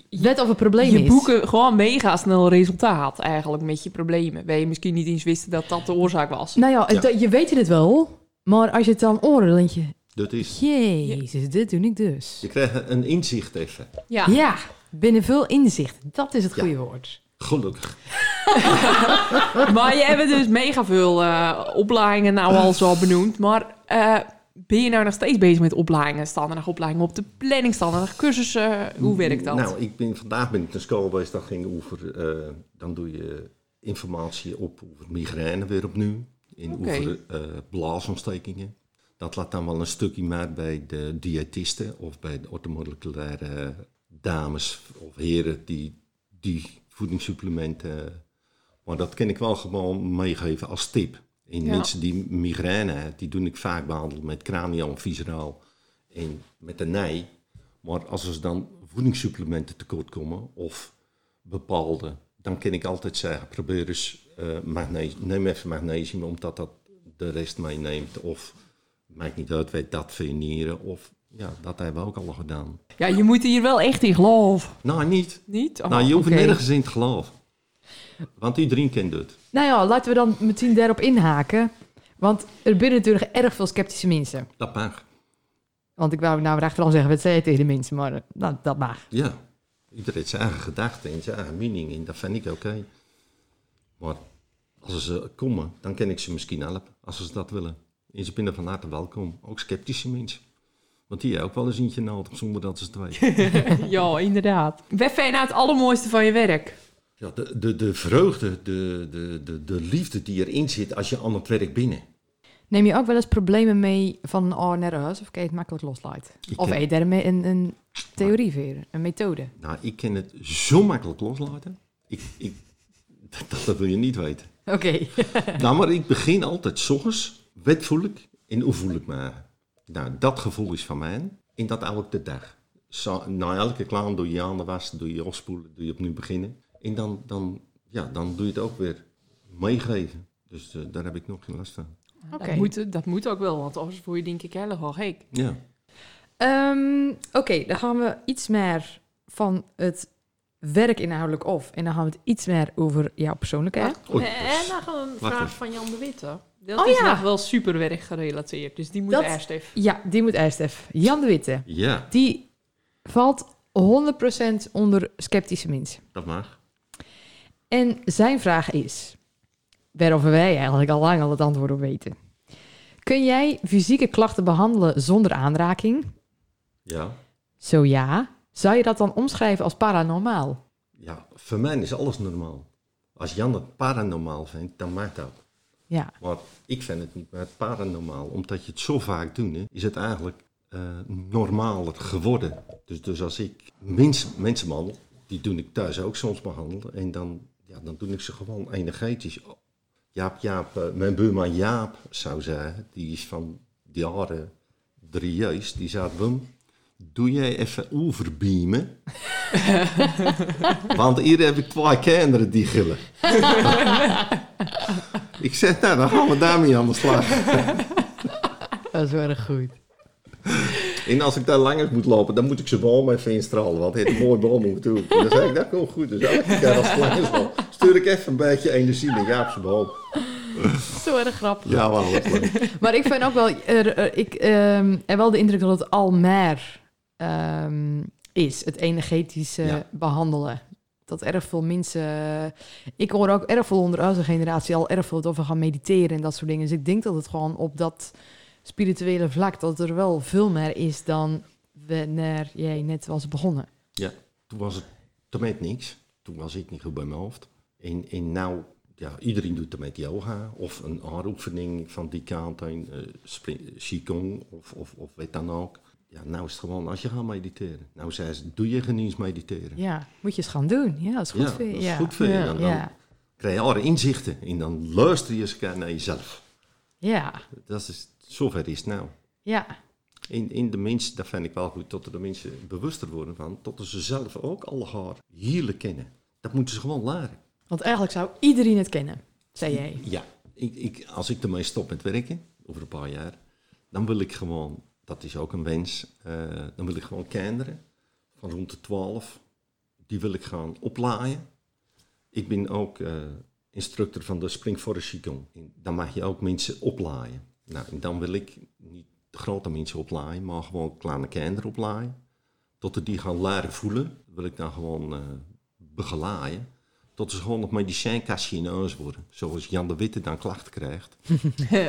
net of het probleem je is. boeken gewoon mega snel resultaat eigenlijk met je problemen. Waar je misschien niet eens wist dat dat de oorzaak was. Nou ja, je weet het wel, maar als je het dan dan denk je, Dat is, jezus, dit doe ik dus. je krijgt een inzicht even. Ja. Ja, binnen veel inzicht. Dat is het Ja. goede woord. Gelukkig. maar je hebt dus mega veel eh, opleidingen nou al zo benoemd. Maar eh, ben je nou nog steeds bezig met opleidingen? Staan er nog opleidingen op de planning? Staan er nog cursussen? Hoe werkt dat? Nou, ik ben, vandaag ben ik naar school geweest. Dat ging over, eh, dan doe je informatie op over migraine weer opnieuw. Oké. over blaasontstekingen. Dat laat dan wel een stukje maar bij de diëtisten of bij de orthomoleculaire dames of heren die die voedingssupplementen. Maar dat kan ik wel gewoon meegeven als tip. En Ja. mensen die migraine hebben, die doen ik vaak behandelen met cranial en visceraal en met de nij. Maar als er dan voedingssupplementen tekort komen of bepaalde, dan kan ik altijd zeggen, probeer eens eh, magnesium, neem even magnesium omdat dat de rest meeneemt. Of maakt niet uit, weet dat veneren. Of ja, dat hebben we ook al gedaan. Ja, je moet hier wel echt in geloven. Nou, niet. Niet? Oh, nou, je hoeft oké. nergens in te geloven. Want iedereen kent het. Nou ja, laten we dan meteen daarop inhaken. Want er binnen natuurlijk erg veel sceptische mensen. Dat mag. Want ik wou nou achteraan zeggen, wat zei je tegen de mensen? Maar nou, dat mag. Ja. Iedereen heeft zijn eigen gedachten en zijn eigen mening. En dat vind ik oké. Maar als ze komen, dan kan ik ze misschien helpen. Als ze dat willen. En ze binnen van harte welkom. Ook sceptische mensen. Want die hebben ook wel eens eentje nodig zonder dat ze het weten. ja, inderdaad. Wat vind je nou het allermooiste van je werk? Ja, de, de, de vreugde, de, de, de, de liefde die erin zit als je aan het werk binnen. Neem je ook wel eens problemen mee van oh, naar huis? Of kan je het makkelijk loslaten? Ik Of ken- je daarmee een, een theorie voor, een methode? Nou, ik kan het zo makkelijk loslaten. Ik, ik, dat, dat wil je niet weten. Oké. Nou, maar ik begin altijd s ochtends. Voel ik en hoe voel ik me? Nou, dat gevoel is van mij. En dat elke dag. Zo, na elke klant doe je handen wassen, doe je afspoelen, doe je opnieuw beginnen. En dan, dan, ja, dan doe je het ook weer meegeven. Dus eh, daar heb ik nog geen last van. Oké. Dat, moet, dat moet ook wel, want anders word je denk ik helemaal gek. Ja. Ehm, Oké, dan gaan we iets meer van het werk inhoudelijk af. En dan gaan we het iets meer over jouw persoonlijkheid. Oei, en dan gaan we een vraag van Jan de Witte. Dat Oh is ja. nog wel super werk gerelateerd, dus die moet Dat- eerst even. Ja, die moet eerst even. Jan de Witte, ja, die valt 100% onder sceptische mensen. dat mag. En zijn vraag is, waarover wij eigenlijk al lang al het antwoord op weten. Kun jij fysieke klachten behandelen zonder aanraking? Ja. Zo ja. Zou je dat dan omschrijven als paranormaal? ja, voor mij is alles normaal. Als Jan het paranormaal vindt, dan maakt dat. Ja. Maar ik vind het niet meer paranormaal. Omdat je het zo vaak doet, hè, is het eigenlijk eh, normaler geworden. Dus, dus als ik mensen behandel, die doe ik thuis ook soms behandelen. En dan, ja, dan doe ik ze gewoon energetisch. Jaap, Jaap, eh, mijn buurman Jaap zou zeggen, die is van de jaren drie juist, die zei, Wim, doe jij even overbeamen? Want hier heb ik twee kinderen die gillen. ik zeg, nou, dan gaan we daarmee aan de slag. Dat is wel erg goed. En als ik daar langer moet lopen, dan moet ik ze boom even instralen. Want het heeft een mooi boom moeten doen. Dan zeg ik, dat komt goed. Dus elke keer als het langer stuur ik even een beetje energie naar Jaapse boom. Zo erg grappig. Ja, wel. Maar ik vind ook wel, er, er- ik ehm, heb wel de indruk dat het al meer ehm, is, het energetische Ja. behandelen. Dat erg veel mensen, ik hoor ook erg veel onder onze generatie al erg veel over gaan mediteren en dat soort dingen. Dus ik denk dat het gewoon op dat spirituele vlak, dat er wel veel meer is dan wanneer jij net was begonnen. Toen was het met niks. Toen was ik niet goed bij mijn hoofd. En, en nou, ja, iedereen doet er met yoga. Of een aanoefening van die kant heen. eh, spring- Qigong of, of, of weet dan ook. Ja, nou is het gewoon als je gaat mediteren. Nou zei ze, doe je geen eens mediteren. Ja, moet je eens gaan doen. Ja, dat is goed Ja, voor je. dat is ja. goed voor je. Dan- dan- ja. krijg je alle inzichten. En dan luister je eens naar jezelf. ja, Dat is, zover is het nou. ja. In, in de mensen, dat vind ik wel goed, dat er de mensen bewuster worden van, dat ze zelf ook alle haar heerlijk kennen. Dat moeten ze gewoon leren. Want eigenlijk zou iedereen het kennen, zei jij. Ja, ik, ik, als ik ermee stop met werken, over een paar jaar, dan wil ik gewoon, dat is ook een wens, eh, dan wil ik gewoon kinderen van rond de 12, die wil ik gaan oplaaien. Ik ben ook eh, instructor van de Spring Forest Qigong. Dan mag je ook mensen oplaaien. Nou, en dan wil ik niet de grote mensen oplaaien, maar gewoon kleine kinderen oplaaien. Tot ze die gaan leren voelen, wil ik dan gewoon eh begeleiden. Tot ze gewoon in huis worden. Zoals Jan de Witte dan klachten krijgt.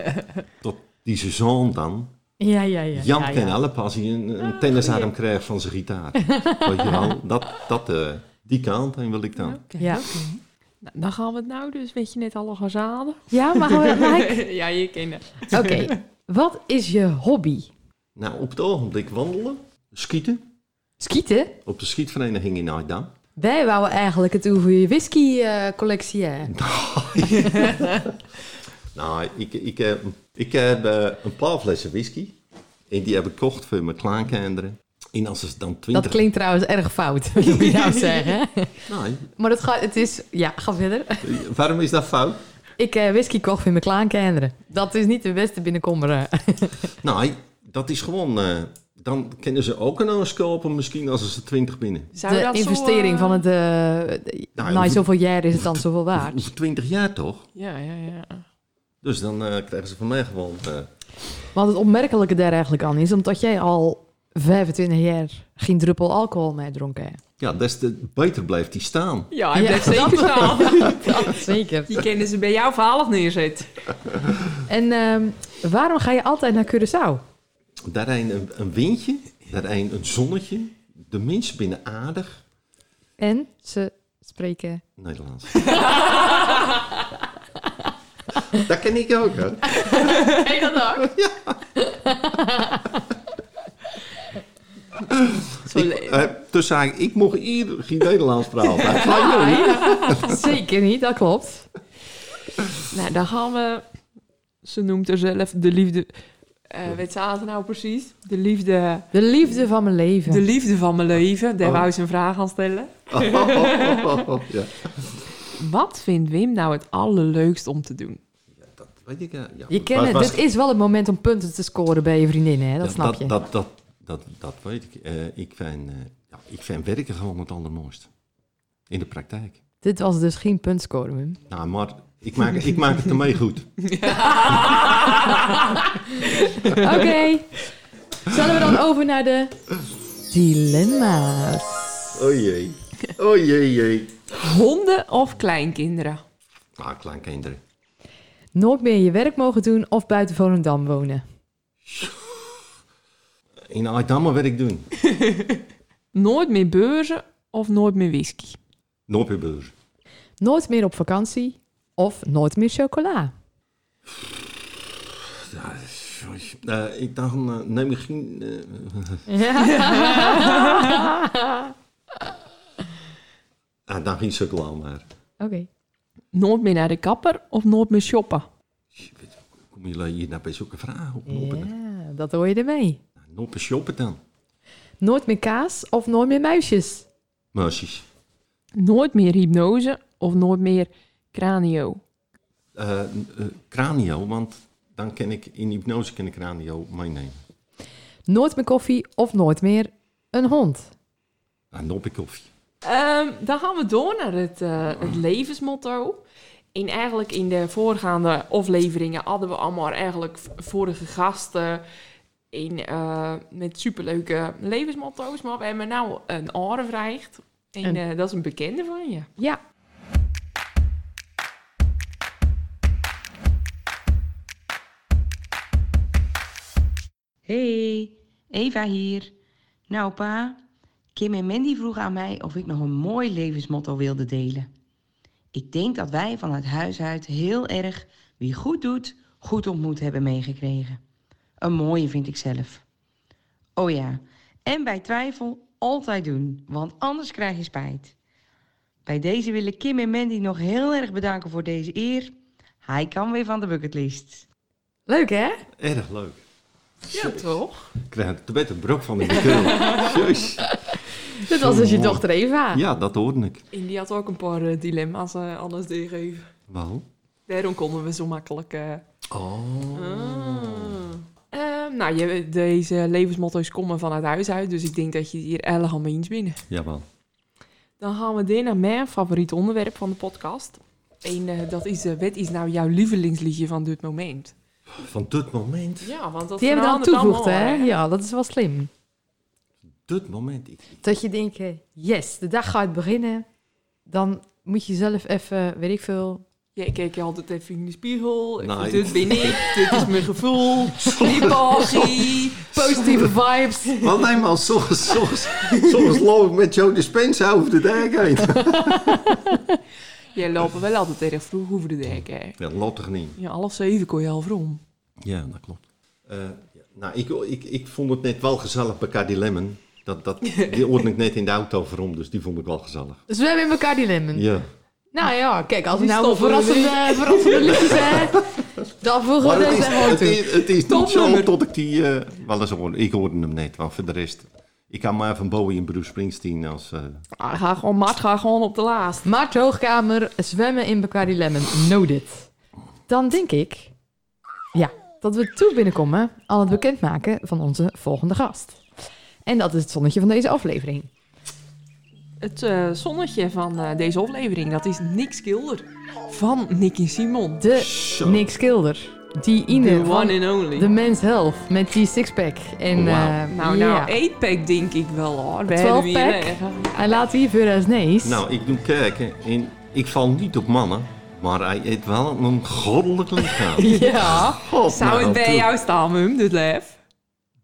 tot die zijn zoon dan. Ja, ja, ja. Jan ja, kan ja. helpen als hij een, een tennisarm krijgt van zijn gitaar. Weet je wel, dat, dat, eh, die kant en wil ik dan. Oké, Ja. Nou, dan gaan we het nou dus, weet je net al gaan zaden. Ja, mag, we, ja, je kent het. Oké. Wat is je hobby? Nou, op het ogenblik wandelen, schieten. Skieten? Op de schietvereniging in Aydam. Wij wouden eigenlijk het over je whisky-collectie hebben. Nou, ik, ik, heb, ik heb eh, een paar flessen whisky. En die heb ik gekocht voor mijn kleinkinderen. En als ze dan Dat twintig... klinkt trouwens erg fout, wil je nou zeggen. Nee, Maar dat gaat, het is... Ja, ga verder. waarom is dat fout? Ik eh, whisky kocht voor mijn kleinkinderen. Dat is niet de beste binnenkomer. eh. Nou, dat is gewoon... dan kunnen ze ook een huis kopen misschien als ze twintig binnen. Zou de dat zo, investering eh, van het... eh Nou, na zoveel jaar is het dan zoveel waard. Over twintig jaar toch? Ja, ja, ja. Dus dan eh, krijgen ze van mij gewoon... eh, Want het opmerkelijke daar eigenlijk aan is... omdat jij al 25 jaar geen druppel alcohol meer dronken hebt. ja, des te beter blijft die staan. Ja, hij Ja, blijft zeker staan. Dat zeker. Die kennen ze bij jou verhaal neerzet. En ehm, waarom ga je altijd naar Curaçao? Daarin een, een windje, daarin een zonnetje. De mensen binnen aardig. En ze spreken... Nederlands. dat ken ik ook, hè? Hey, dat ook? Zo Ik, eh, dus zei ik, ik mocht hier geen Nederlands praten. hè? Van jullie. Zeker niet, dat klopt. Nou, dan gaan we... Ze noemt er zelf de liefde... eh weet ze het nou precies? De liefde... De liefde van mijn leven. De liefde van mijn leven. Daar Oh. wou ze een vraag aan stellen. Oh, oh, oh, oh, ja. Wat vindt Wim nou het allerleukst om te doen? Dat weet ik, eh, ja. Je kent, was- dit is wel het moment om punten te scoren bij je vriendinnen, hè? dat ja, snap dat, je. Dat, dat, dat, dat weet ik. Eh, ik, vind, ja, ik vind werken gewoon het allermooist. In de praktijk. Dit was dus geen puntscoren, Wim. Nou, maar ik maak, ik maak het ermee goed. Oké. Zullen we dan over naar de dilemma's? Oh jee. Oh jee, jee. Honden of kleinkinderen? Nou, kleinkinderen. Nooit meer je werk mogen doen of buiten Volendam wonen? In Aydammer werk doen. Nooit meer beurzen of nooit meer whisky? Nooit meer beurs. Nooit meer op vakantie of nooit meer chocola? Ja, sorry. Eh, ik dacht, eh, neem ik geen... eh, ah, dan geen chocola maar. Oké. Nooit meer naar de kapper of nooit meer shoppen? Kom je hier naar bij zulke vragen op? Ja, dat hoor je ermee. Nooit meer shoppen dan. Nooit meer kaas of nooit meer muisjes? Meisjes. Nooit meer hypnose of nooit meer cranio? Eh, eh, cranio, want dan kan ik in hypnose kan ik cranio meenemen. Nooit meer koffie of nooit meer een hond? Ah, nooit meer koffie. Ehm, dan gaan we door naar het, eh, het levensmotto. En eigenlijk in de voorgaande afleveringen hadden we allemaal eigenlijk vorige gasten in, eh, met superleuke levensmotto's. Maar we hebben nou een aardevraagd. En En- eh, dat is een bekende van je. Ja. Hey, Eva hier. Nou pa, Kim en Mandy vroegen aan mij of ik nog een mooi levensmotto wilde delen. Ik denk dat wij vanuit huis uit heel erg wie goed doet, goed ontmoet hebben meegekregen. Een mooie vind ik zelf. Oh ja, en bij twijfel altijd doen, want anders krijg je spijt. Bij deze willen Kim en Mandy nog heel erg bedanken voor deze eer. Hij kan weer van de bucketlist. Leuk, hè? Erg leuk. Ja, toch? Ik krijg een brok van in de keel. Jezus. Dit was dus je dochter Eva. Ja, dat hoorde ik. En die had ook een paar eh, dilemma's eh anders doorgegeven. Wel. Daarom konden we zo makkelijk... eh, Oh. Eh, nou, je, deze levensmotto's komen vanuit huis uit, dus ik denk dat je het hier helemaal mee eens bent. Jawel. Dan gaan we door naar mijn favoriet onderwerp van de podcast. En eh, dat is, wat is nou jouw lievelingsliedje van dit moment? Van dit moment. Ja, want dat Die hebben dan toegevoegd, hè? Ja, dat is wel slim. Dit moment. Ik, Dat je denkt, yes, de dag gaat beginnen. dan moet je zelf even, weet ik veel... Ja, kijk je altijd even in de spiegel. Even, Nee. Dit ben ik, dit is mijn gevoel. Passie. Positieve vibes. Want nee man, soms, soms, soms loop ik met Joe Dispenza over de dijk heen. Jij lopen wel altijd erg vroeg over de dek, hè? Ja, dat loopt toch niet? Ja, half zeven kon je al vroom. Ja, dat klopt. Eh, ja, nou, ik, ik, ik vond het net wel gezellig bij Cardi Lemon. Dat, dat, die hoorde ik net in de auto voorom, dus die vond ik wel gezellig. Dus we hebben in elkaar die lemon. Ja. Nou ja, kijk, als we Die nou we verrassende, verrassende liedjes hebben, dan voegen Maar we het deze het is, het is niet zo tot ik die eh, wel eens hoorde. Ik hoorde hem net, want voor de rest... Ik kan maar van Bowie en Bruce Springsteen als... eh, Ah, ga gewoon, Mart, ga gewoon op de laatst. Maart Hoogkamer, zwemmen in Bacardi Lemon. Noted. Dan denk ik, ja, dat we toe binnenkomen aan het bekendmaken van onze volgende gast. En dat is het zonnetje van deze aflevering. Het eh, zonnetje van eh, deze aflevering, dat is Nick Skilder. Van Nicky Simon. De. Nick Skilder. Die Ine one and only. The Men's Health met die sixpack. En eh, nou, nou, 8-pack denk ik wel hoor. We 12 hebben weer pack? liggen. hij laat hier voor als nees. Nou, ik doe kijken en ik val niet op mannen, maar hij heeft wel een goddelijk lichaam. Ja. God, Zou nou, het bij toe. jou staan, Mum, dit lef?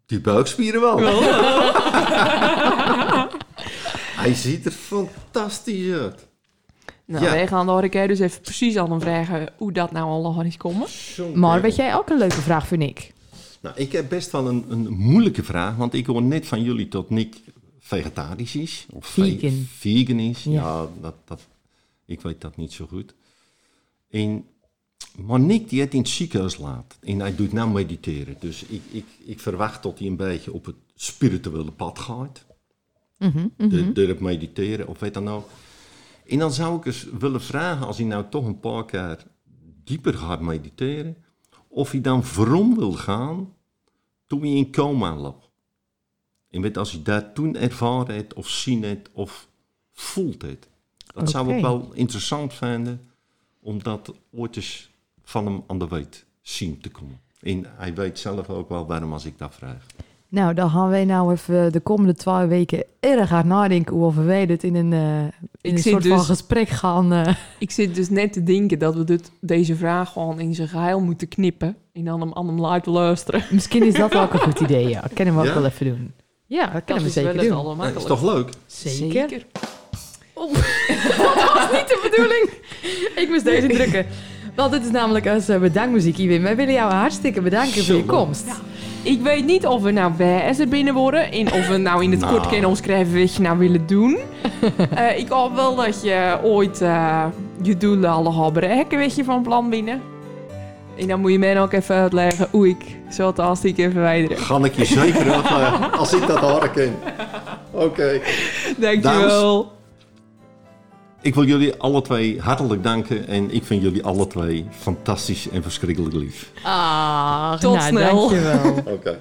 Die buikspieren wel. Hij ziet er fantastisch uit. Nou, Ja. wij gaan de keer dus even precies aan hem vragen hoe dat nou al is komen. Maar weet jij ook een leuke vraag voor Nick? Nou, ik heb best wel een, een moeilijke vraag, want ik hoor net van jullie dat Nick vegetarisch is. Of ve- Vegan. vegan is. Ja. Ja, dat, dat, ik weet dat niet zo goed. En, maar Nick die het in het ziekenhuis laat. En hij doet nou mediteren. Dus ik, ik, ik verwacht dat hij een beetje op het spirituele pad gaat. Mhm. De, durf mediteren of weet dan nou. En dan zou ik eens willen vragen, als hij nou toch een paar keer dieper gaat mediteren, of hij dan waarom wil gaan toen hij in coma lag. En weet, als hij dat toen ervaren heeft, of zien heeft, of voelt heeft. Dat zou ik wel interessant vinden, om dat ooit eens van hem aan de weet zien te komen. En hij weet zelf ook wel waarom als ik dat vraag. Nou, dan gaan wij nou even de komende twee weken erg hard nadenken hoe wij dit in een, eh, in Ik een soort van dus- gesprek gaan. eh, Ik zit dus net te denken dat we dit, deze vraag gewoon in zijn geheel moeten knippen. En dan hem aan hem laten luisteren. misschien is dat ook een goed idee, ja. Dat kunnen we ook Ja? wel even doen. Ja, dat Dat kunnen we is zeker doen. Dat is toch leuk? Zeker. dat was niet de bedoeling. Ik moest deze drukken. Want dit is namelijk als eh, bedankmuziek, Iwin. Wij willen jou hartstikke bedanken voor je komst. Ik weet niet of we nou bij er binnen worden. En of we nou in het Nou. kort kunnen omschrijven wat je nou willen doen. Eh, ik hoop wel dat je ooit eh, je doelen gaat bereiken, weet je, van plan binnen. En dan moet je mij ook even uitleggen hoe ik zo het hartstikke verwijderen. Ga ik je zeker uitleggen als ik dat horen ken. Oké. Dankjewel. Ik wil jullie alle twee hartelijk danken en ik vind jullie alle twee fantastisch en verschrikkelijk lief. Ah, Tot nou, snel. dankjewel. Oké.